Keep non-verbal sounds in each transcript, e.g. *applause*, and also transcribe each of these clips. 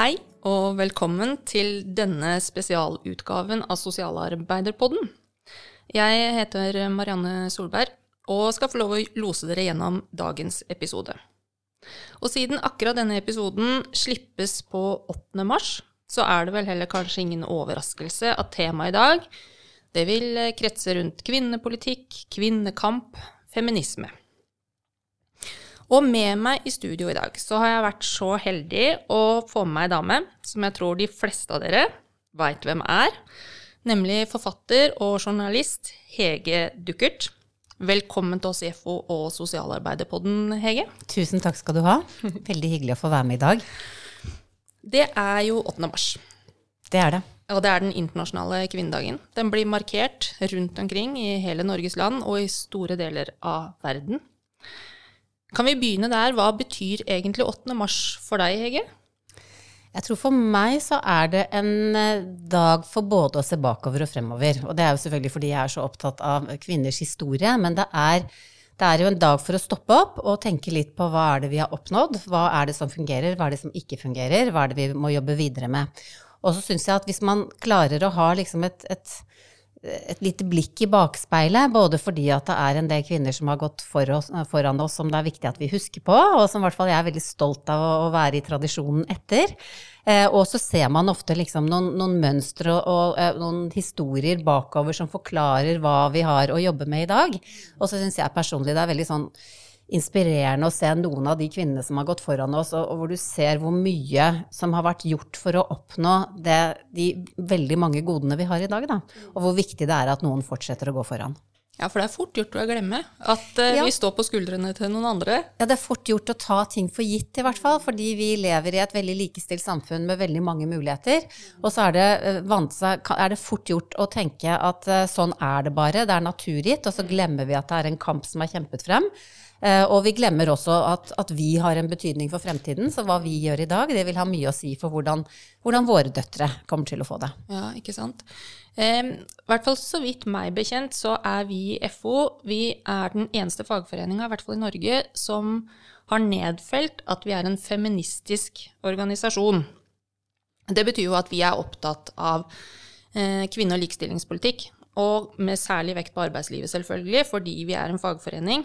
Hei og velkommen til denne spesialutgaven av Sosialarbeiderpodden. Jeg heter Marianne Solberg og skal få lov å lose dere gjennom dagens episode. Og siden akkurat denne episoden slippes på 8. mars, så er det vel heller kanskje ingen overraskelse at temaet i dag det vil kretse rundt kvinnepolitikk, kvinnekamp, feminisme. Og med meg i studio i dag så har jeg vært så heldig å få med meg ei dame som jeg tror de fleste av dere veit hvem er, nemlig forfatter og journalist Hege Duckert. Velkommen til oss i FO og Sosialarbeiderpodden, Hege. Tusen takk skal du ha. Veldig hyggelig å få være med i dag. Det er jo 8. mars. Det er det. Og det er den internasjonale kvinnedagen. Den blir markert rundt omkring i hele Norges land og i store deler av verden. Kan vi begynne der? Hva betyr egentlig 8. mars for deg, Hege? Jeg tror for meg så er det en eh, dag for både å se bakover og fremover. Og det er jo selvfølgelig fordi jeg er så opptatt av kvinners historie, men det er, det er jo en dag for å stoppe opp og tenke litt på hva er det vi har oppnådd, hva er det som fungerer, hva er det som ikke fungerer, hva er det vi må jobbe videre med. Og så syns jeg at hvis man klarer å ha liksom et, et et lite blikk i bakspeilet, både fordi at det er en del kvinner som har gått for oss, foran oss som det er viktig at vi husker på, og som i hvert fall jeg er veldig stolt av å være i tradisjonen etter. Eh, og så ser man ofte liksom noen, noen mønstre og, og eh, noen historier bakover som forklarer hva vi har å jobbe med i dag. Og så syns jeg personlig det er veldig sånn inspirerende å se noen av de kvinnene som har gått foran oss, og, og hvor du ser hvor mye som har vært gjort for å oppnå det, de veldig mange godene vi har i dag. Da. Og hvor viktig det er at noen fortsetter å gå foran. Ja, for det er fort gjort å glemme at uh, ja. vi står på skuldrene til noen andre. Ja, det er fort gjort å ta ting for gitt, i hvert fall. Fordi vi lever i et veldig likestilt samfunn med veldig mange muligheter. Og så er det, uh, er det fort gjort å tenke at uh, sånn er det bare, det er naturgitt. Og så glemmer vi at det er en kamp som er kjempet frem. Eh, og vi glemmer også at, at, vi har en betydning for fremtiden. Så hva vi gjør i dag, det vil ha mye å si for hvordan, hvordan våre døtre kommer til å få det. Ja, ikke sant. I hvert fall så vidt meg bekjent, så er vi i FO vi er den eneste fagforeninga, i hvert fall i Norge, som har nedfelt at vi er en feministisk organisasjon. Det betyr jo at vi er opptatt av eh, kvinne- og likestillingspolitikk. Og med særlig vekt på arbeidslivet, selvfølgelig, fordi vi er en fagforening.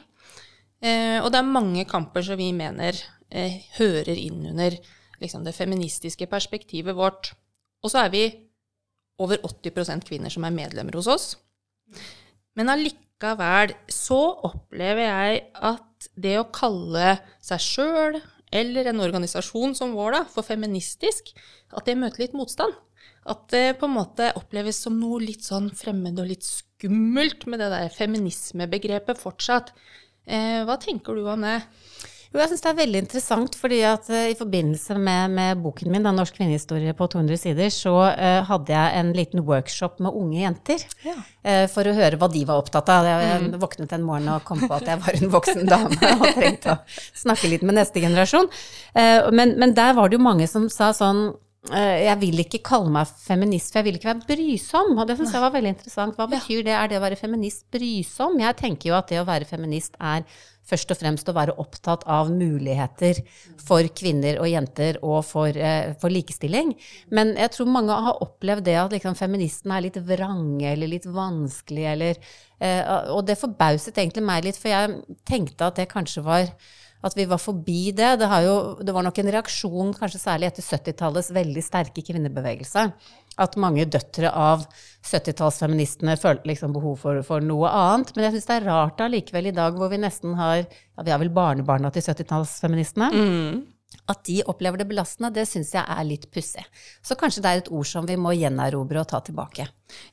Eh, og det er mange kamper som vi mener eh, hører inn under liksom, det feministiske perspektivet vårt. Og så er vi over 80% kvinner som er medlemmer hos oss. Men allikevel så opplever jeg at det å kalle seg sjøl eller en organisasjon som vår da, for feministisk, at det møter litt motstand. At det på en måte oppleves som noe litt sånn fremmed og litt skummelt med det der feminismebegrepet fortsatt. Eh, hva tenker du om det? Jo, jeg syns det er veldig interessant, fordi at uh, i forbindelse med, med, boken min, da, 'Norsk kvinnehistorie på 200 sider', så uh, hadde jeg en liten workshop med unge jenter. Ja. Uh, for å høre hva de var opptatt av. Jeg mm. våknet en morgen og kom på at jeg var en voksen dame og trengte å snakke litt med neste generasjon. Men, men, der var det jo mange som sa sånn jeg vil ikke kalle meg feminist, for jeg vil ikke være brysom. Og det syns jeg var veldig interessant. Hva betyr det? Er det å være feminist brysom? Jeg tenker jo at det å være feminist er først og fremst å være opptatt av muligheter for kvinner og jenter og for, eh, for likestilling. Men jeg tror mange har opplevd det at liksom, feministene er litt vrange eller litt vanskelige eller eh, Og det forbauset egentlig meg litt, for jeg tenkte at det kanskje var at vi var forbi det. Det, jo, det var nok en reaksjon, kanskje særlig etter 70-tallets veldig sterke kvinnebevegelse, at mange døtre av 70-tallsfeministene følte liksom behov for, for, noe annet. Men jeg syns det er rart allikevel i dag hvor vi nesten har ja, Vi har vel barnebarna til 70-tallsfeministene. Mm. At de opplever det belastende, det syns jeg er litt pussig. Så kanskje det er et ord som vi må gjenerobre og ta tilbake.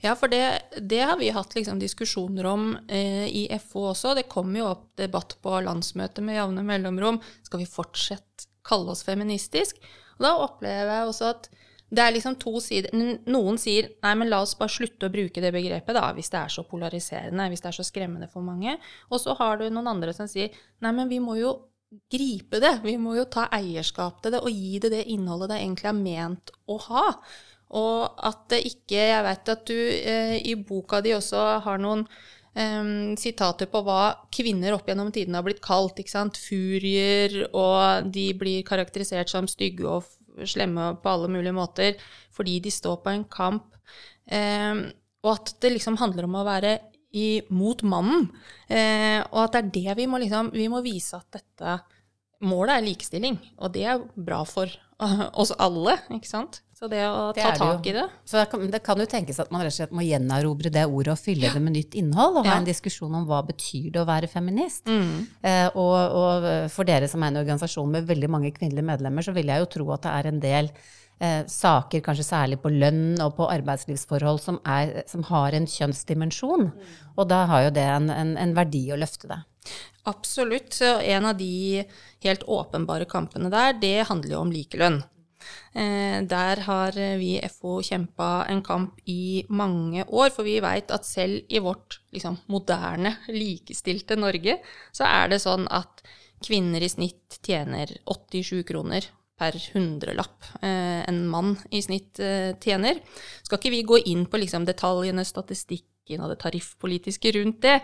Ja, for det, det har vi hatt liksom diskusjoner om eh, i FO også. Det kommer jo opp debatt på landsmøtet med jevne mellomrom. Skal vi fortsatt kalle oss feministisk? Og da opplever jeg også at det er liksom to sider. Noen sier nei, men la oss bare slutte å bruke det begrepet, da, hvis det er så polariserende, hvis det er så skremmende for mange. Og så har du noen andre som sier nei, men vi må jo gripe det. Vi må jo ta eierskap til det og gi det det innholdet det egentlig er ment å ha. Og at det ikke Jeg vet at du eh, i boka di også har noen eh, sitater på hva kvinner opp gjennom tidene har blitt kalt. ikke sant? Furier, og de blir karakterisert som stygge og slemme på alle mulige måter, fordi de står på en kamp. Eh, og at det liksom handler om å være imot mannen. Eh, og at det er det vi må liksom Vi må vise at dette målet er likestilling. Og det er bra for *laughs* oss alle, ikke sant? Så det å det ta tak i det Så det kan, det kan, jo tenkes at man rett og slett må gjenerobre det ordet og fylle ja. det med nytt innhold, og ha en diskusjon om hva betyr det å være feminist. Mm. Eh, og, og, for dere som er en organisasjon med veldig mange kvinnelige medlemmer, så vil jeg jo tro at det er en del eh, saker, kanskje særlig på lønn og på arbeidslivsforhold, som, er, som har en kjønnsdimensjon. Mm. Og da har jo det en, en, en verdi å løfte det. Absolutt. En av de helt åpenbare kampene der, det handler jo om likelønn. Eh, der har vi i FO kjempa en kamp i mange år, for vi veit at selv i vårt liksom, moderne, likestilte Norge, så er det sånn at kvinner i snitt tjener 87 kroner per hundrelapp eh, en mann i snitt eh, tjener. Skal ikke vi gå inn på liksom, detaljene, statistikken og det tariffpolitiske rundt det,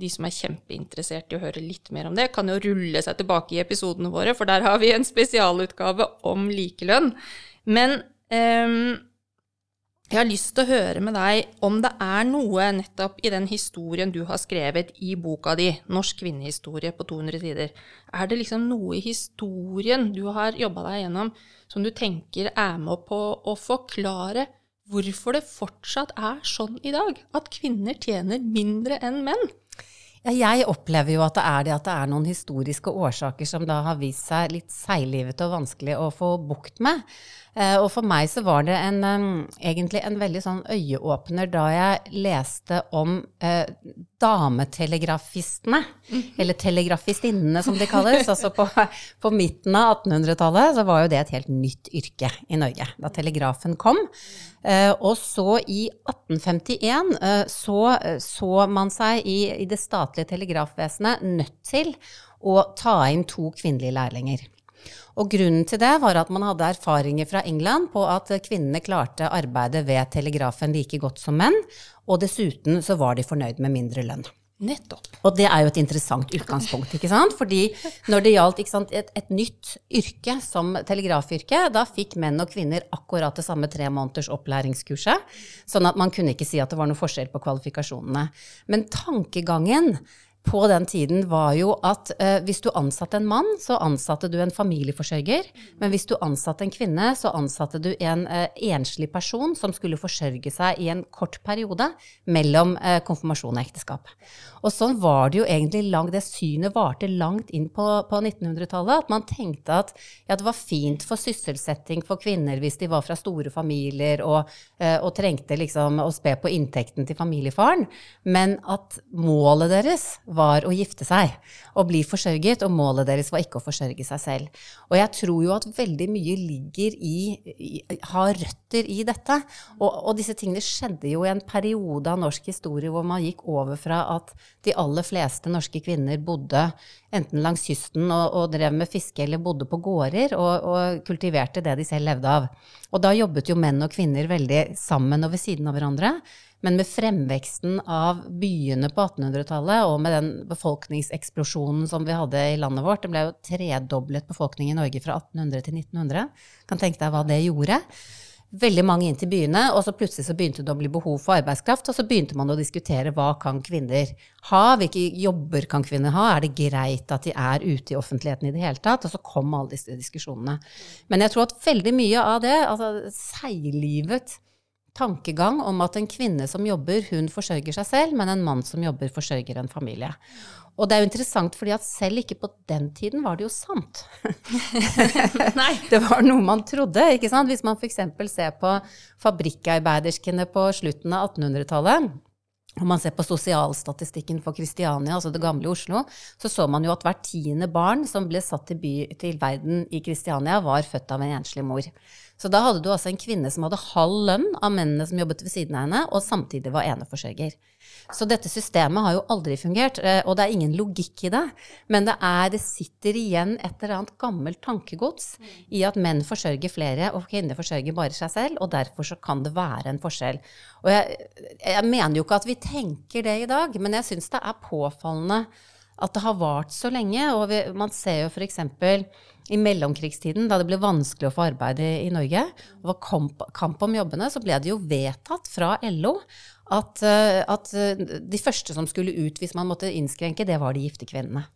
de som er kjempeinteressert i å høre litt mer om det, kan jo rulle seg tilbake i episodene våre, for der har vi en spesialutgave om likelønn. Men um, jeg har lyst til å høre med deg om det er noe nettopp i den historien du har skrevet i boka di, 'Norsk kvinnehistorie' på 200 sider. Er det liksom noe i historien du har jobba deg gjennom som du tenker er med på å forklare hvorfor det fortsatt er sånn i dag at kvinner tjener mindre enn menn? Ja, jeg opplever jo at det er det at det er noen historiske årsaker som da har vist seg litt seiglivete og vanskelig å få bukt med. Eh, og for meg så var det en, egentlig en veldig sånn øyeåpner da jeg leste om eh, dametelegrafistene, mm. eller telegrafistinnene som de kalles. altså på, på midten av 1800-tallet så var jo det et helt nytt yrke i Norge, da telegrafen kom. Eh, og så i 1851 eh, så, så man seg i, i det statlige telegrafvesenet nødt til å ta inn to kvinnelige lærlinger. Og grunnen til det var at man hadde erfaringer fra England på at kvinnene klarte arbeidet ved telegrafen like godt som menn, og dessuten så var de fornøyd med mindre lønn. Nettopp. Og det er jo et interessant utgangspunkt, ikke sant? Fordi når det gjaldt sant, et, et, nytt yrke som telegrafyrke, da fikk menn og kvinner akkurat det samme tre måneders opplæringskurset. Sånn at man kunne ikke si at det var noe forskjell på kvalifikasjonene. Men tankegangen på den tiden var jo at eh, hvis du ansatte en mann, så ansatte du en familieforsørger. Men hvis du ansatte en kvinne, så ansatte du en eh, enslig person som skulle forsørge seg i en kort periode mellom eh, konfirmasjon og ekteskap. Og sånn var det jo egentlig langt, det synet varte langt inn på, på 1900-tallet. At man tenkte at ja, det var fint for sysselsetting for kvinner hvis de var fra store familier og, eh, og trengte liksom å spe på inntekten til familiefaren, men at målet deres var å gifte seg og bli forsørget, og målet deres var ikke å forsørge seg selv. Og jeg tror jo at veldig mye ligger i, i har røtter i dette. Og, og, disse tingene skjedde jo i en periode av norsk historie hvor man gikk over fra at de aller fleste norske kvinner bodde enten langs kysten og, og drev med fiske, eller bodde på gårder og, og kultiverte det de selv levde av. Og da jobbet jo menn og kvinner veldig sammen og ved siden av hverandre. Men med fremveksten av byene på 1800-tallet, og med den befolkningseksplosjonen som vi hadde i landet vårt, det ble jo tredoblet befolkning i Norge fra 1800 til 1900, kan tenke deg hva det gjorde. Veldig mange inn til byene, og så plutselig så begynte det å bli behov for arbeidskraft, og så begynte man å diskutere hva kan kvinner ha, hvilke jobber kan kvinner ha, er det greit at de er ute i offentligheten i det hele tatt? Og så kom alle disse diskusjonene. Men jeg tror at veldig mye av det, altså seiglivet tankegang om at en kvinne som jobber, hun forsørger seg selv, men en mann som jobber, forsørger en familie. Og det er jo interessant, fordi at selv ikke på den tiden var det jo sant. *laughs* Nei. *laughs* det var noe man trodde, ikke sant. Hvis man f.eks. ser på fabrikkarbeiderskene på slutten av 1800-tallet, om man ser på sosialstatistikken for Kristiania, altså det gamle Oslo, så så man jo at hvert tiende barn som ble satt til, by, til verden i Kristiania, var født av en enslig mor. Så da hadde du altså en kvinne som hadde halv lønn av mennene som jobbet ved siden av henne, og samtidig var eneforsørger. Så dette systemet har jo aldri fungert, eh, og det er ingen logikk i det. Men det, er, det sitter igjen et eller annet gammelt tankegods i at menn forsørger flere, og kvinner forsørger bare seg selv, og derfor så kan det være en forskjell. Og jeg, jeg mener jo ikke at vi tenker det i dag, men jeg syns det er påfallende at det har vart så lenge. Og vi, man ser jo f.eks. i mellomkrigstiden, da det ble vanskelig å få arbeid i, i Norge, og var kamp, kamp, om jobbene, så ble det jo vedtatt fra LO at, eh, at, eh, de første som skulle ut hvis man måtte innskrenke, det var de gifte kvinnene.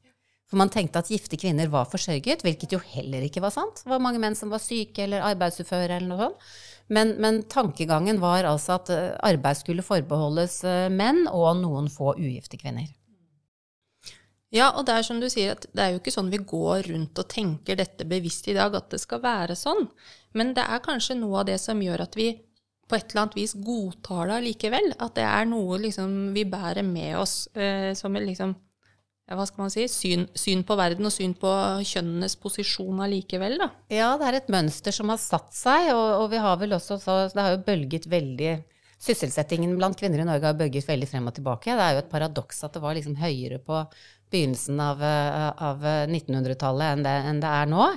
For man tenkte at gifte kvinner var forsørget, hvilket jo heller ikke var sant. Det var mange menn som var syke eller arbeidsuføre eller noe sånt. Men, men, tankegangen var altså at eh, arbeid skulle forbeholdes menn og noen få ugifte kvinner. Ja, og det er som du sier, at det er jo ikke sånn vi går rundt og tenker dette bevisst i dag, at det skal være sånn. Men det er kanskje noe av det som gjør at vi på et eller annet vis godtar det allikevel. At det er noe liksom vi bærer med oss eh, som et liksom hva skal man si, syn, syn, på verden og syn på kjønnenes posisjon allikevel, da. Ja, det er et mønster som har satt seg, og, og vi har vel også så Det har jo bølget veldig Sysselsettingen blant kvinner i Norge har bølget veldig frem og tilbake. Det er jo et paradoks at det var liksom høyere på begynnelsen av, eh, av 1900-tallet enn, enn, det er nå.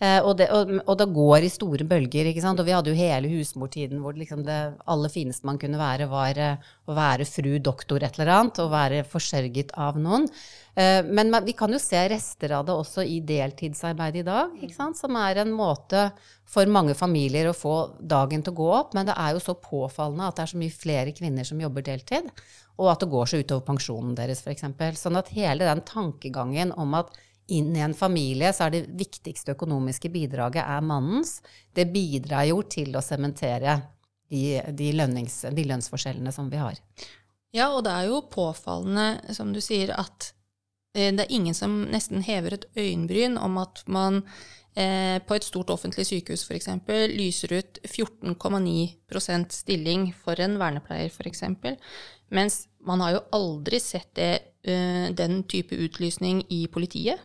Eh, og, det, og, og, det går i store bølger. ikke sant? Og vi hadde jo hele husmortiden hvor liksom det aller fineste man kunne være, var eh, å være fru doktor et eller annet, og være forsørget av noen. Eh, men vi kan jo se rester av det også i deltidsarbeid i dag, ikke sant? som er en måte for mange familier å få dagen til å gå opp. Men det er jo så påfallende at det er så mye flere kvinner som jobber deltid og at det går så utover pensjonen deres, f.eks. Sånn at hele den tankegangen om at inn i en familie så er det viktigste økonomiske bidraget er mannens, det bidrar jo til å sementere de, de, de, lønnsforskjellene som vi har. Ja, og det er jo påfallende, som du sier, at eh, det er ingen som nesten hever et øyenbryn om at man eh, på et stort offentlig sykehus f.eks. lyser ut 14,9% stilling for en vernepleier f.eks. Mens man har jo aldri sett det, uh, den type utlysning i politiet,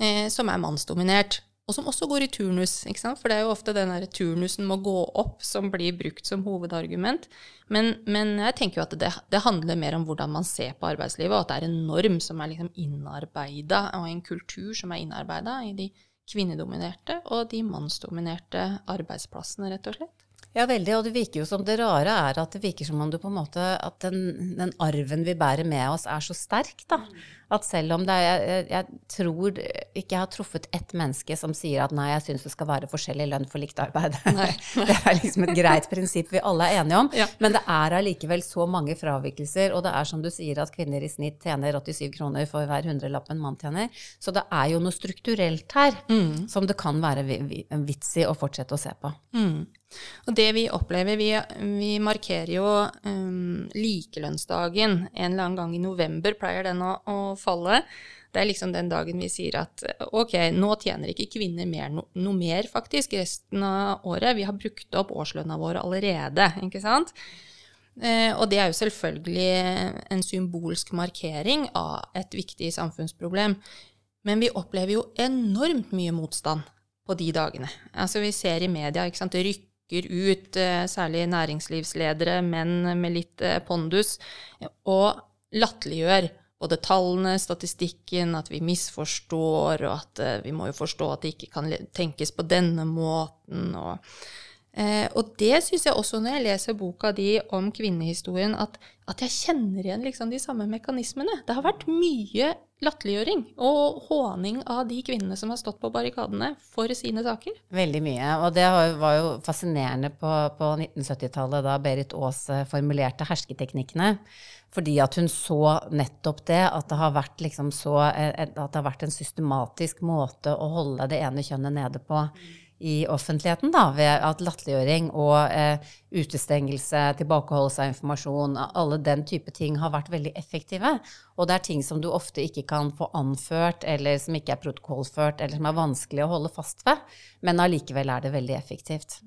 uh, som er mannsdominert. Og som også går i turnus, for det er jo ofte den der turnusen må gå opp som blir brukt som hovedargument. Men, men jeg tenker jo at det, det, handler mer om hvordan man ser på arbeidslivet, og at det er en norm som er liksom innarbeida, og en kultur som er innarbeida i de kvinnedominerte og de mannsdominerte arbeidsplassene, rett og slett. Ja, veldig. Og det virker jo som det rare er at det virker som om du på en måte At den, den arven vi bærer med oss, er så sterk, da. At selv om det er jeg, jeg, tror ikke jeg har truffet ett menneske som sier at nei, jeg syns det skal være forskjellig lønn for likt arbeid. *laughs* det er liksom et greit prinsipp vi alle er enige om. Ja. Men det er allikevel så mange fravikelser, og det er som du sier at kvinner i snitt tjener 87 kroner for hver hundrelapp en mann tjener. Så det er jo noe strukturelt her mm. som det kan være vits i å fortsette å se på. Mm. Og det vi opplever Vi, vi markerer jo um, likelønnsdagen en eller annen gang i november, pleier den å, å, falle. Det er liksom den dagen vi sier at ok, nå tjener ikke kvinner mer, no, noe mer faktisk resten av året. Vi har brukt opp årslønna vår allerede, ikke sant? Eh, og det er jo selvfølgelig en symbolsk markering av et viktig samfunnsproblem. Men vi opplever jo enormt mye motstand på de dagene. Altså Vi ser i media ikke sant, det rykker ut, eh, særlig næringslivsledere, menn med litt eh, pondus, og latterliggjør både tallene, statistikken, at vi misforstår, og at eh, vi må jo forstå at det ikke kan tenkes på denne måten. og Eh, og det syns jeg også når jeg leser boka di om kvinnehistorien, at, at jeg kjenner igjen liksom de samme mekanismene. Det har vært mye latterliggjøring og håning av de kvinnene som har stått på barrikadene for sine saker. Veldig mye. Og det var jo fascinerende på, på 1970-tallet, da Berit Aas eh, formulerte hersketeknikkene. Fordi at hun så nettopp det, at det har vært, liksom så, eh, at det har vært en systematisk måte å holde det ene kjønnet nede på. Mm i offentligheten, da, ved at latterliggjøring og eh, utestengelse, tilbakeholdelse av informasjon, alle den type ting har vært veldig effektive. Og det er ting som du ofte ikke kan få anført, eller som ikke er protokollført, eller som er vanskelig å holde fast ved, men allikevel er det veldig effektivt.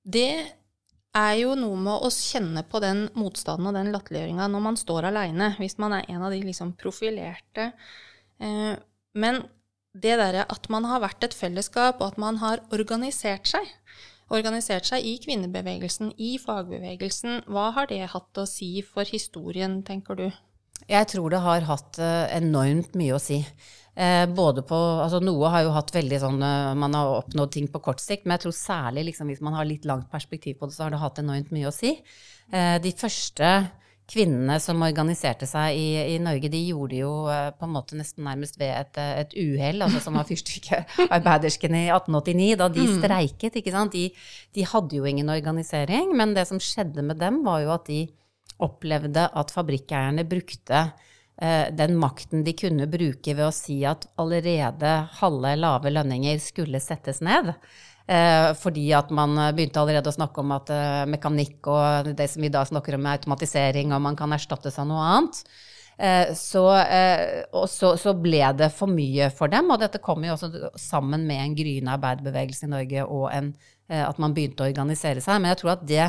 Det er jo noe med å kjenne på den motstanden og den latterliggjøringa når man står aleine, hvis man er en av de liksom profilerte. Eh, men det derre at man har vært et fellesskap, og at man har organisert seg. Organisert seg i kvinnebevegelsen, i fagbevegelsen. Hva har det hatt å si for historien, tenker du? Jeg tror det har hatt uh, enormt mye å si. Eh, både på, altså Noe har jo hatt veldig sånn uh, Man har oppnådd ting på kort sikt, men jeg tror særlig liksom, hvis man har litt langt perspektiv på det, så har det hatt enormt mye å si. Eh, de første kvinnene som organiserte seg i, i, Norge, de gjorde jo uh, på en måte nesten nærmest ved et, et uhell, altså som var fyrstykkearbeiderskene i 1889, da de mm. streiket. ikke sant? De, de hadde jo ingen organisering, men det som skjedde med dem, var jo at de opplevde at fabrikkeierne brukte Eh, den makten de kunne bruke ved å si at allerede halve lave lønninger skulle settes ned. Eh, fordi at man begynte allerede å snakke om at eh, mekanikk og det som vi da snakker om, er automatisering, og man kan erstattes av noe annet. Så, så, så, ble det for mye for dem, og dette kom jo også sammen med en gryende arbeiderbevegelse i Norge og en, at man begynte å organisere seg. Men jeg tror at det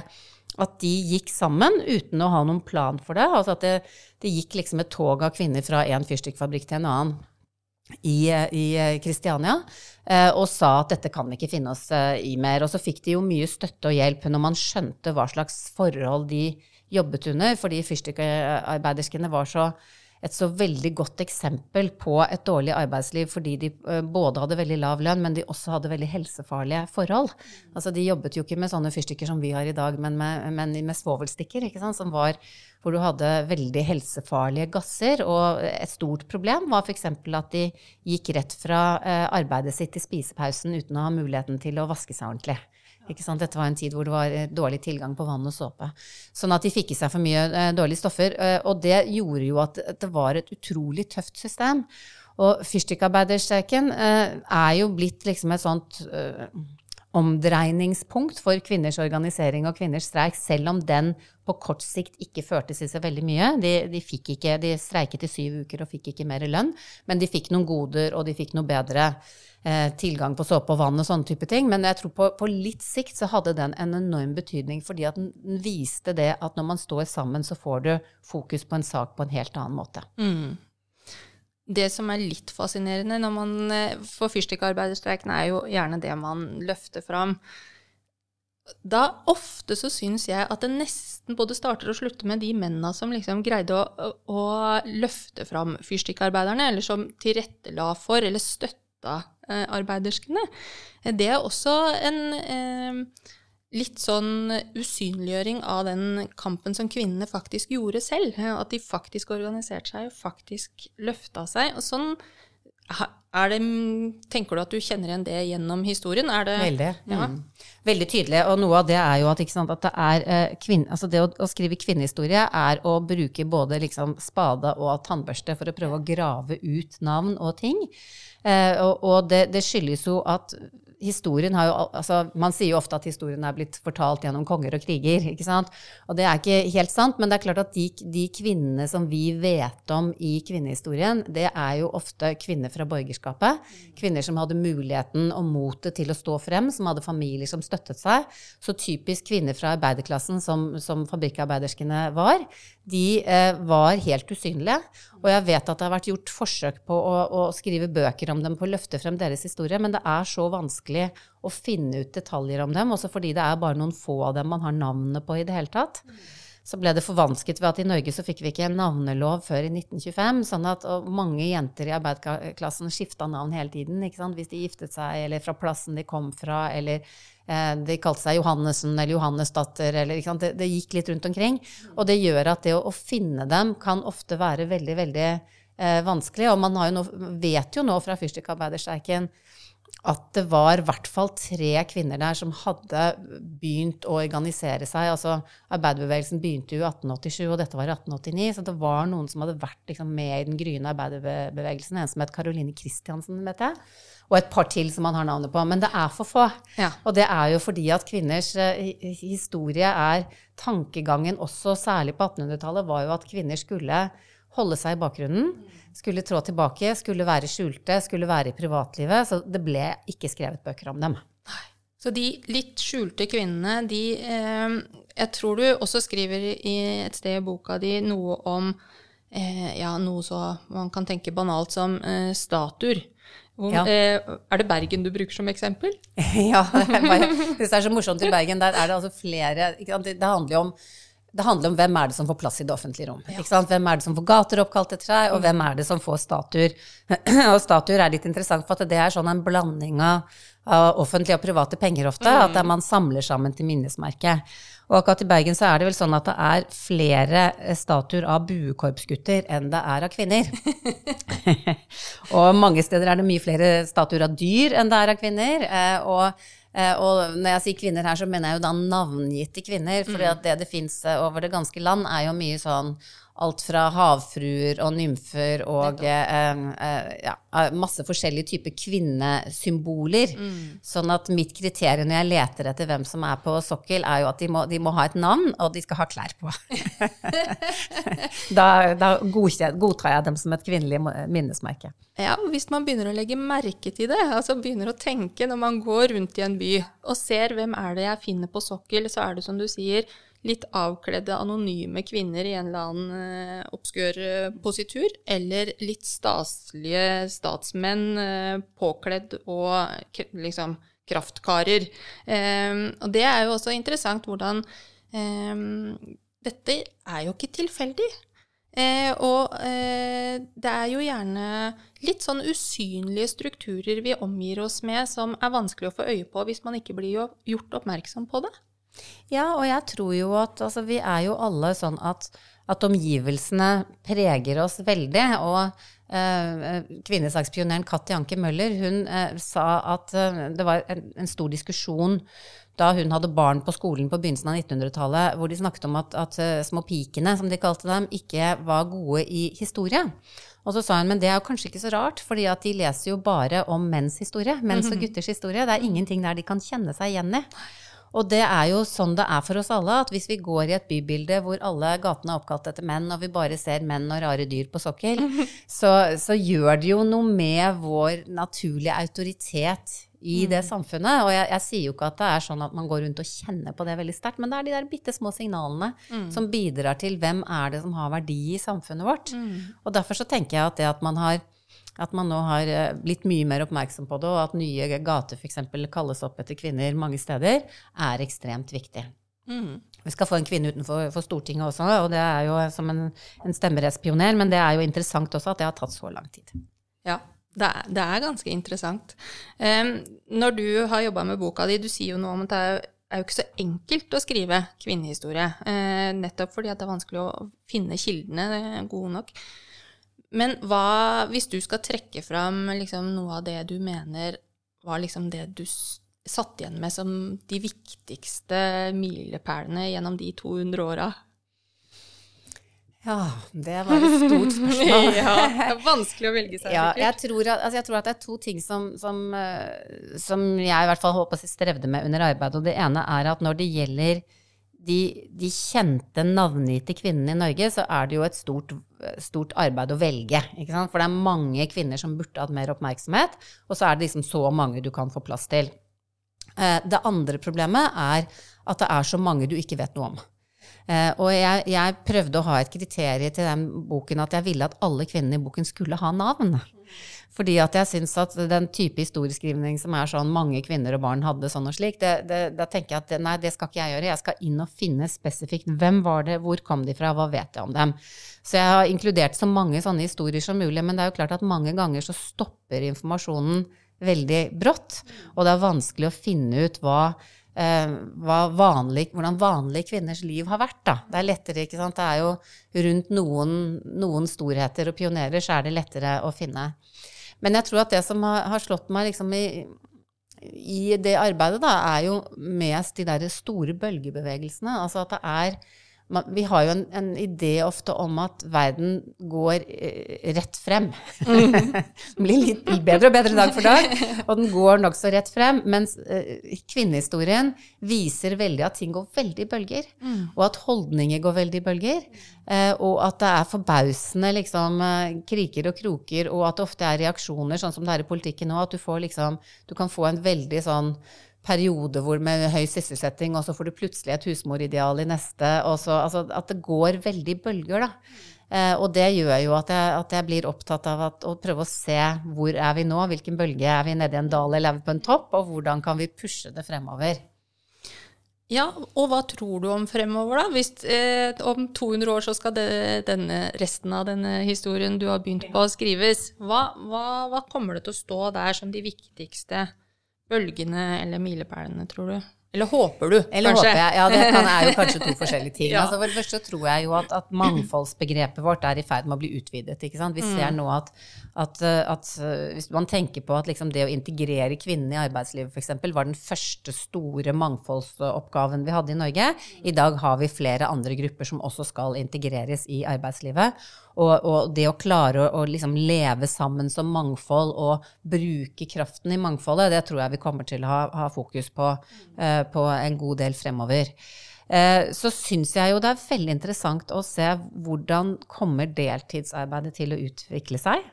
at de gikk sammen uten å ha noen plan for det. Altså at det, det gikk liksom et tog av kvinner fra én fyrstikkfabrikk til en annen i, Kristiania eh, og sa at dette kan vi ikke finne oss eh, i mer. Og så fikk de jo mye støtte og hjelp når man skjønte hva slags forhold de jobbet under, fordi fyrstikkarbeiderskene var så et så veldig godt eksempel på et dårlig arbeidsliv fordi de eh, både hadde veldig lav lønn, men de også hadde veldig helsefarlige forhold. Altså De jobbet jo ikke med sånne fyrstikker som vi har i dag, men med, men med svovelstikker, som var hvor du hadde veldig helsefarlige gasser. Og et stort problem var f.eks. at de gikk rett fra eh, arbeidet sitt til spisepausen uten å ha muligheten til å vaske seg ordentlig. Dette var en tid hvor det var eh, dårlig tilgang på vann og såpe. Sånn at de fikk i seg for mye eh, dårlige stoffer. Eh, og det gjorde jo at det var et utrolig tøft system. Og fyrstikkarbeiderstreiken eh, er jo blitt liksom et sånt eh, omdreiningspunkt for kvinners organisering og kvinners streik, selv om den på kort sikt ikke førtes i seg veldig mye. De, de, ikke, de streiket i syv uker og fikk ikke mer lønn, men de fikk noen goder, og de fikk noe bedre eh, tilgang på såpe og vann og sånne type ting. Men jeg tror på, på, litt sikt så hadde den en enorm betydning, fordi at den viste det at når man står sammen, så får du fokus på en sak på en helt annen måte. Mm. Det som er litt fascinerende når man eh, For fyrstikkarbeiderstreiken er jo gjerne det man løfter fram. Da ofte så syns jeg at det nesten både starter og slutter med de mennene som liksom greide å, å løfte fram fyrstikkarbeiderne, eller som tilrettela for eller støtta eh, arbeiderskene. Det er også en eh, litt sånn usynliggjøring av den kampen som kvinnene faktisk gjorde selv. At de faktisk organiserte seg og faktisk løfta seg. Og sånn det, tenker du at du kjenner igjen det gjennom historien? Det, Veldig. Ja. Mm. Veldig tydelig. Og noe av det er jo at, sant, at det er eh, kvinne, altså det å, å, skrive kvinnehistorie er å bruke både liksom spade og tannbørste for å prøve å grave ut navn og ting. Eh, og, og det, det, skyldes jo at historien har jo altså, Man sier jo ofte at historien er blitt fortalt gjennom konger og kriger. ikke sant? Og det er ikke helt sant, men det er klart at de, de kvinnene som vi vet om i kvinnehistorien, det er jo ofte kvinner fra borgerskapet. Kvinner som hadde muligheten og motet til å stå frem, som hadde familier som støttet seg. Så typisk kvinner fra arbeiderklassen, som, som fabrikkarbeiderskene var, de eh, var helt usynlige. Og jeg vet at det har vært gjort forsøk på å, å, skrive bøker om dem, på å løfte frem deres historie, men det er så vanskelig å finne ut detaljer om dem, også fordi det er bare noen få av dem man har navnet på i det hele tatt. Så ble det forvansket ved at i Norge så fikk vi ikke en navnelov før i 1925. sånn at mange jenter i arbeiderklassen skifta navn hele tiden. Hvis de giftet seg, eller fra plassen de kom fra, eller Eh, de kalte seg Johannesen eller Johannesdatter, eller det, det, gikk litt rundt omkring. Og det gjør at det å, å finne dem kan ofte være veldig, veldig vanskelig. Og man jo nå, vet jo nå fra fyrstikkarbeiderstreiken at det var i hvert fall tre kvinner der som hadde begynt å organisere seg. Altså, Arbeiderbevegelsen begynte jo i 1887, og dette var i 1889. Så det var noen som hadde vært liksom, med i den gryende arbeiderbevegelsen. En som het Caroline Christiansen, vet jeg og et par til som man har navnet på. Men det er for få. Ja. Og det er jo fordi at kvinners uh, historie er Tankegangen også, særlig på 1800-tallet, var jo at kvinner skulle holde seg i bakgrunnen. Skulle trå tilbake, skulle være skjulte, skulle være i privatlivet. Så det ble ikke skrevet bøker om dem. Så de litt skjulte kvinnene, de eh, Jeg tror du også skriver i et sted i boka di noe om eh, ja, noe så man kan tenke banalt som eh, statuer. Hvor, ja. eh, er det Bergen du bruker som eksempel? *laughs* ja, det er, bare, det er så morsomt i Bergen. Der er det altså flere Det handler jo om det handler om hvem er det som får plass i det offentlige rom. Ja. Hvem er det som får gater oppkalt etter seg, og mm. hvem er det som får statuer. *clears throat* og statuer er litt interessant, for det er sånn en blanding av, av offentlige og private penger ofte. Mm. At man samler sammen til minnesmerke. Og akkurat i Bergen så er det vel sånn at det er flere statuer av buekorpsgutter enn det er av kvinner. *laughs* *laughs* og mange steder er det mye flere statuer av dyr enn det er av kvinner. Eh, og Eh, og når jeg sier kvinner her, så mener jeg jo da navngitte kvinner. For mm. det det fins eh, over det ganske land, er jo mye sånn alt fra havfruer og nymfer og eh, eh, ja, masse forskjellige typer kvinnesymboler. Mm. Sånn at mitt kriterium når jeg leter etter hvem som er på sokkel, er jo at de må, de må ha et navn, og de skal ha klær på. *laughs* da, da godtar jeg dem som et kvinnelig minnesmerke. Ja, hvis man begynner å legge merke til det, altså begynner å tenke når man går rundt i en by og ser hvem er det jeg finner på sokkel, så er det som du sier, litt avkledde anonyme kvinner i en eller annen uh, obskør uh, positur, eller litt staselige statsmenn uh, påkledd og liksom kraftkarer. Um, og det er jo også interessant hvordan um, Dette er jo ikke tilfeldig. Eh, og eh, det er jo gjerne litt sånn usynlige strukturer vi omgir oss med, som er vanskelig å få øye på hvis man ikke blir gjort oppmerksom på det. Ja, og jeg tror jo at altså, vi er jo alle sånn at, at omgivelsene preger oss veldig. Og eh, kvinnesakspioneren Katti Anke Møller hun eh, sa at eh, det var en, en, stor diskusjon da hun hadde barn på skolen på begynnelsen av 1900-tallet, hvor de snakket om at, at uh, små pikene, som de kalte dem, ikke var gode i historie. Og så sa hun men det er jo kanskje ikke så rart, fordi at de leser jo bare om menns historie. Menns og *laughs* gutters historie. Det er ingenting der de kan kjenne seg igjen i. Og det er jo sånn det er for oss alle, at hvis vi går i et bybilde hvor alle gatene er oppkalt etter menn, og vi bare ser menn og rare dyr på sokkel, *laughs* så, så gjør det jo noe med vår naturlige autoritet i det mm. samfunnet. Og jeg, jeg, sier jo ikke at det er sånn at man går rundt og kjenner på det veldig sterkt, men det er de der bitte små signalene mm. som bidrar til hvem er det som har verdi i samfunnet vårt. Mm. Og derfor så tenker jeg at det at man har at man nå har eh, blitt mye mer oppmerksom på det, og at nye gater f.eks. kalles opp etter kvinner mange steder, er ekstremt viktig. Mm. Vi skal få en kvinne utenfor Stortinget også, og det er jo som en, en stemmerettspioner, men det er jo interessant også at det har tatt så lang tid. Ja, det er, det er ganske interessant. Um, når du har jobba med boka di, du sier jo noe om at det er, er jo ikke så enkelt å skrive kvinnehistorie. Uh, nettopp fordi det er vanskelig å finne kildene gode nok. Men hva, hvis du skal trekke fram liksom, noe av det du mener var liksom det du satt igjen med som de viktigste milepælene gjennom de 200 åra? Ja, det var et stort spørsmål. *laughs* ja, det er vanskelig å velge seg. Ja, jeg, tror at, altså jeg tror at det er to ting som, som, eh, som jeg i hvert fall håper jeg strevde med under arbeidet. Og det ene er at når det gjelder de, de, kjente navngitte kvinnene i Norge, så er det jo et stort, stort arbeid å velge. For det er mange kvinner som burde hatt mer oppmerksomhet, og så er det liksom så mange du kan få plass til. Eh, det andre problemet er at det er så mange du ikke vet noe om. Eh, og jeg, jeg prøvde å ha et kriterium til den boken at jeg ville at alle kvinnene i boken skulle ha navn. Fordi at jeg syns at den type historieskrivning som er sånn mange kvinner og barn hadde sånn og slik, det, det, da tenker jeg at nei, det skal ikke jeg gjøre. Jeg skal inn og finne spesifikt hvem var det, hvor kom de fra, hva vet jeg om dem. Så jeg har inkludert så mange sånne historier som mulig, men det er jo klart at mange ganger så stopper informasjonen veldig brått, og det er vanskelig å finne ut hva vanlig, hvordan vanlige kvinners liv har vært. Da. Det er lettere, ikke sant. Det er jo rundt noen, noen storheter og pionerer, så er det lettere å finne. Men jeg tror at det som har, har slått meg liksom i, i det arbeidet, da, er jo mest de der store bølgebevegelsene. Altså at det er vi har jo en, en, idé ofte om at verden går eh, rett frem. Mm. *laughs* den blir litt bedre og bedre dag for dag, og den går nokså rett frem. Mens eh, kvinnehistorien viser veldig at ting går veldig i bølger. Mm. Og at holdninger går veldig i bølger. Eh, og at det er forbausende liksom, kriker og kroker, og at det ofte er reaksjoner, sånn som det er i politikken nå, at du, får, liksom, du kan få en veldig sånn periode hvor med høy sysselsetting, og så får du plutselig et husmorideal i neste. Så, altså, at det går veldig bølger, da. Eh, og det gjør jo at jeg, at jeg blir opptatt av at, å prøve å se hvor er vi nå, hvilken bølge er vi nede i en dal eller er vi på en topp, og hvordan kan vi pushe det fremover. Ja, og hva tror du om fremover, da? Hvis eh, om 200 år så skal det, denne, resten av denne historien du har begynt på, skrives. Hva, hva, hva kommer det til å stå der som de viktigste bølgene eller milepælene, tror du? Eller håper du, Eller kanskje? håper jeg. Ja, det kan, er jo kanskje to *laughs* forskjellige ting. ja. altså, for det første tror jeg jo at, at, mangfoldsbegrepet vårt er i ferd med å bli utvidet. ikke sant? Vi ser mm. nå at, at, at hvis man tenker på at liksom det å integrere kvinnene i arbeidslivet f.eks. var den første store mangfoldsoppgaven vi hadde i Norge. I dag har vi flere andre grupper som også skal integreres i arbeidslivet. Og, og, det å klare å, å liksom leve sammen som mangfold og bruke kraften i mangfoldet, det tror jeg vi kommer til å ha, ha fokus på, uh, på en god del fremover. Uh, så syns jeg jo det er veldig interessant å se hvordan kommer deltidsarbeidet til å utvikle seg.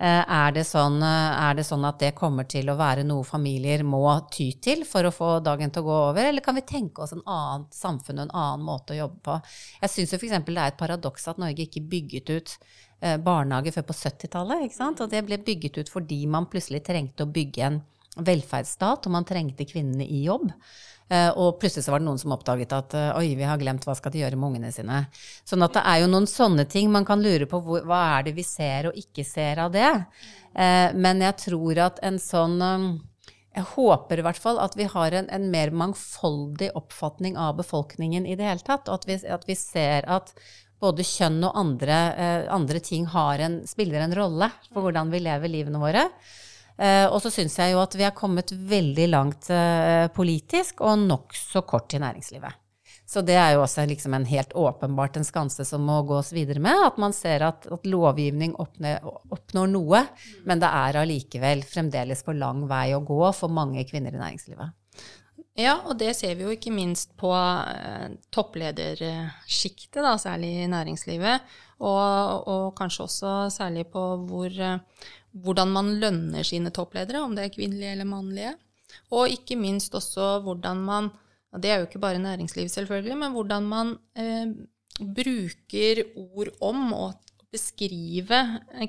Eh, er det, sånn, eh, er det, sånn, at det kommer til å være noe familier må ty til for å få dagen til å gå over, eller kan vi tenke oss en annen samfunn og en annen måte å jobbe på? Jeg syns f.eks. det er et paradoks at Norge ikke bygget ut eh, barnehage før på 70-tallet. Og det ble bygget ut fordi man plutselig trengte å bygge en velferdsstat, og man trengte kvinnene i jobb. Eh, og plutselig så var det noen som oppdaget at eh, oi, vi har glemt hva skal de gjøre med ungene sine. Sånn at det er jo noen sånne ting man kan lure på hvor, hva er det vi ser og ikke ser av det. Eh, men jeg tror at en sånn jeg håper i hvert fall at vi har en, en, mer mangfoldig oppfatning av befolkningen i det hele tatt. Og at vi, at vi ser at både kjønn og andre, andre ting en, spiller en rolle for hvordan vi lever livene våre. Uh, og så syns jeg jo at vi har kommet veldig langt uh, politisk, og nokså kort i næringslivet. Så det er jo også liksom en helt åpenbart en skanse som må gås videre med. At man ser at, at lovgivning oppnår, oppnår, noe, men det er allikevel fremdeles for lang vei å gå for mange kvinner i næringslivet. Ja, og det ser vi jo ikke minst på eh, toppledersjiktet, særlig i næringslivet. Og, og, kanskje også særlig på hvor, eh, hvordan man lønner sine toppledere, om det er kvinnelige eller mannlige. Og ikke minst også hvordan man og Det er jo ikke bare næringsliv, selvfølgelig, men hvordan man eh, bruker ord om å beskrive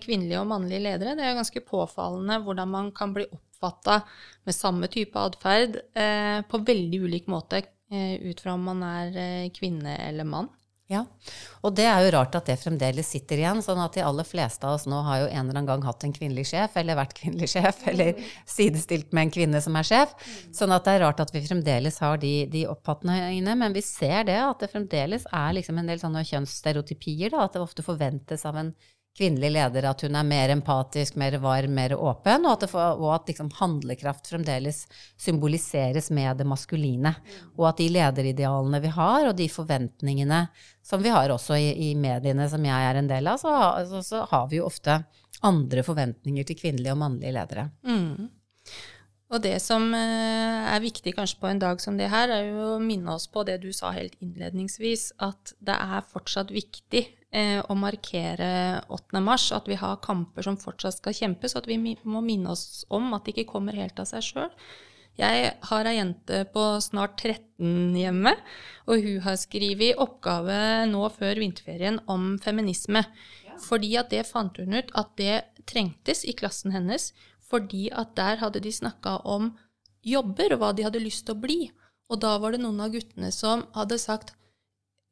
kvinnelige og mannlige ledere. Det er jo ganske påfallende hvordan man kan bli oppfatta med samme type atferd eh, på veldig ulik måte eh, ut fra om man er eh, kvinne eller mann. Ja, og det er jo rart at det fremdeles sitter igjen. sånn at de aller fleste av oss nå har jo en eller annen gang hatt en kvinnelig sjef, eller vært kvinnelig sjef, *laughs* eller sidestilt med en kvinne som er sjef. Sånn at det er rart at vi fremdeles har de, de oppfatningene. Men vi ser det, at det fremdeles er liksom en del sånne kjønnsstereotypier. Da, at det ofte forventes av en kvinnelig leder at hun er mer empatisk, mer varm, mer åpen, og at, får, og at liksom handlekraft fremdeles symboliseres med det maskuline. Og at de lederidealene vi har, og de forventningene som vi har også i, i mediene som jeg er en del av, så, så, så, har vi jo ofte andre forventninger til kvinnelige og mannlige ledere. Mm. Og det som eh, er viktig kanskje på en dag som det her, er jo å minne oss på det du sa helt innledningsvis, at det er fortsatt viktig eh, å markere 8. mars, at vi har kamper som fortsatt skal kjempes, og at vi må minne oss om at det ikke kommer helt av seg sjøl. Jeg har ei jente på snart 13 hjemme, og hun har skrevet oppgave nå før vinterferien om feminisme. Fordi at det fant hun ut at det trengtes i klassen hennes fordi at der hadde de snakka om jobber og hva de hadde lyst til å bli. Og da var det noen av guttene som hadde sagt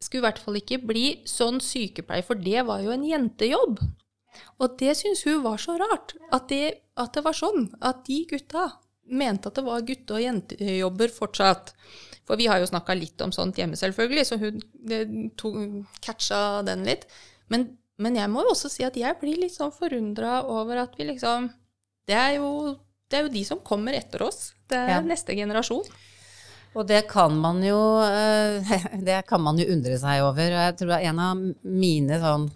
skulle i hvert fall ikke bli sånn sykepleier, for det var jo en jentejobb. Og det syntes hun var så rart, at det, at det, var sånn. At de gutta mente at det var gutte- og jentejobber fortsatt. For vi har jo snakka litt om sånt hjemme, selvfølgelig, så hun to, catcha den litt. Men, men, jeg må jo også si at jeg blir litt sånn forundra over at vi liksom det er, jo, det er jo de som kommer etter oss. Det er ja. neste generasjon. Og det kan man jo eh, *laughs* det kan man jo undre seg over. Og jeg tror en av mine sånn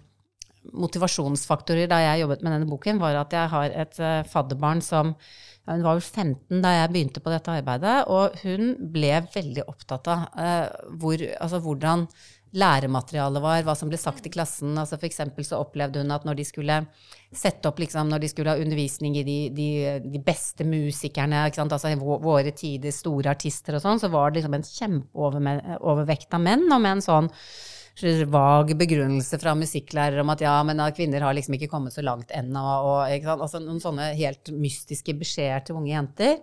motivasjonsfaktorer da jeg jobbet med denne boken, var at jeg har et eh, fadderbarn som hun var vel 15 da jeg begynte på dette arbeidet, og hun ble veldig opptatt av uh, hvor, altså hvordan lærematerialet var, hva som ble sagt i klassen. Altså for så opplevde hun at når de skulle sette opp liksom, når de skulle ha undervisning i de, de, de beste musikerne, altså våre tiders store artister og sånn, så var det liksom en kjempeovervekt av menn, og med en sånn vag begrunnelse fra musikklærere om at ja, men kvinner har liksom ikke kommet så langt ennå, og altså, noen sånne helt mystiske beskjeder til unge jenter.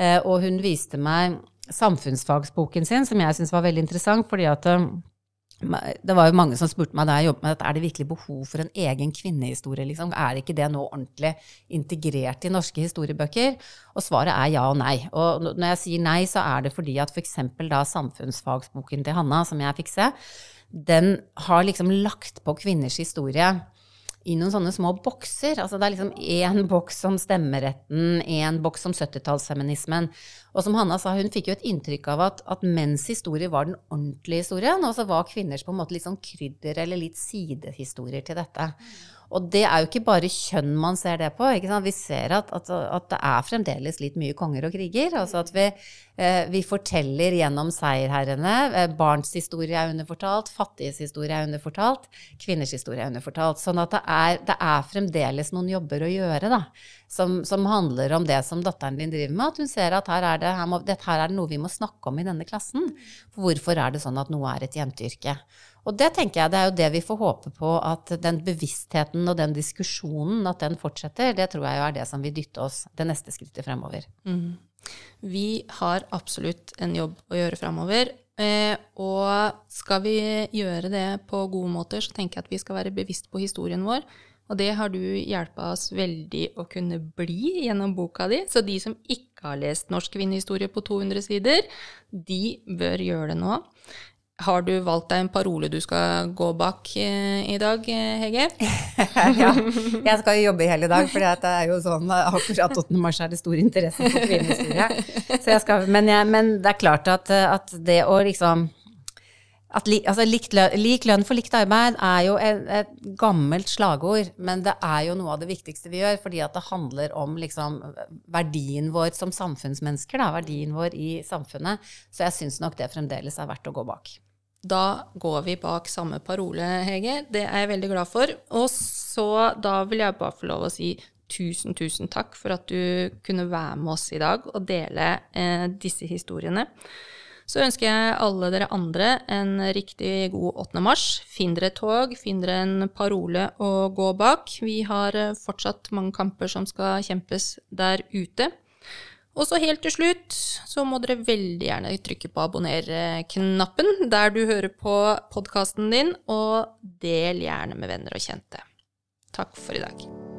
Eh, og hun viste meg samfunnsfagsboken sin, som jeg syntes var veldig interessant, fordi at det var jo mange som spurte meg da jeg jobbet med dette, er det virkelig behov for en egen kvinnehistorie, liksom? Er ikke det nå ordentlig integrert i norske historiebøker? Og svaret er ja og nei. Og når jeg sier nei, så er det fordi at f.eks. da samfunnsfagsboken til Hanna, som jeg fikk se, den har liksom lagt på kvinners historie i noen sånne små bokser. Altså det er liksom én boks om stemmeretten, én boks om 70-tallsfeminismen. Og som Hanna sa, hun fikk jo et inntrykk av at, at menns historie var den ordentlige historien, og så var kvinners på en måte litt sånn krydder eller litt sidehistorier til dette. Og det er jo ikke bare kjønn man ser det på. Vi ser at, at, at, det er fremdeles litt mye konger og kriger. Altså at vi, eh, vi forteller gjennom seierherrene. Eh, barns historie er underfortalt, fattiges historie er underfortalt, kvinners historie er underfortalt. Sånn at det er, det er fremdeles noen jobber å gjøre, da. Som, som, handler om det som datteren din driver med. At hun ser at her er, det, her, må, her er det noe vi må snakke om i denne klassen. For hvorfor er det sånn at noe er et jenteyrke? Og det tenker jeg det er jo det vi får håpe på, at den bevisstheten og den diskusjonen, at den fortsetter. Det tror jeg jo er det som vil dytte oss det neste skrittet fremover. Mm. Vi har absolutt en jobb å gjøre fremover. Eh, og skal vi gjøre det på gode måter, så tenker jeg at vi skal være bevisst på historien vår. Og det har du hjelpa oss veldig å kunne bli gjennom boka di. Så de som ikke har lest Norsk kvinnehistorie på 200 sider, de bør gjøre det nå. Har du valgt deg en parole du skal gå bak eh, i dag, eh, Hege? *laughs* ja, jeg skal jo jobbe hele dag, for det er jo sånn akkurat 8. mars er det stor interesse for kvinnehistorie. Men, men, det er klart at, at det å liksom at li, altså, løn, Lik lønn for likt arbeid er jo et, et, gammelt slagord, men det er jo noe av det viktigste vi gjør, fordi at det handler om liksom, verdien vår som samfunnsmennesker, da, verdien vår i samfunnet. Så jeg syns nok det fremdeles er verdt å gå bak. Da går vi bak samme parole, Hege. Det er jeg veldig glad for. Og så da vil jeg bare få lov å si tusen, tusen takk for at du kunne være med oss i dag og dele eh, disse historiene. Så ønsker jeg alle dere andre en riktig god 8. mars. Finn dere et tog, finn dere en parole å gå bak. Vi har eh, fortsatt mange kamper som skal kjempes der ute. Og så helt til slutt så må dere veldig gjerne trykke på abonner-knappen der du hører på podkasten din, og del gjerne med venner og kjente. Takk for i dag.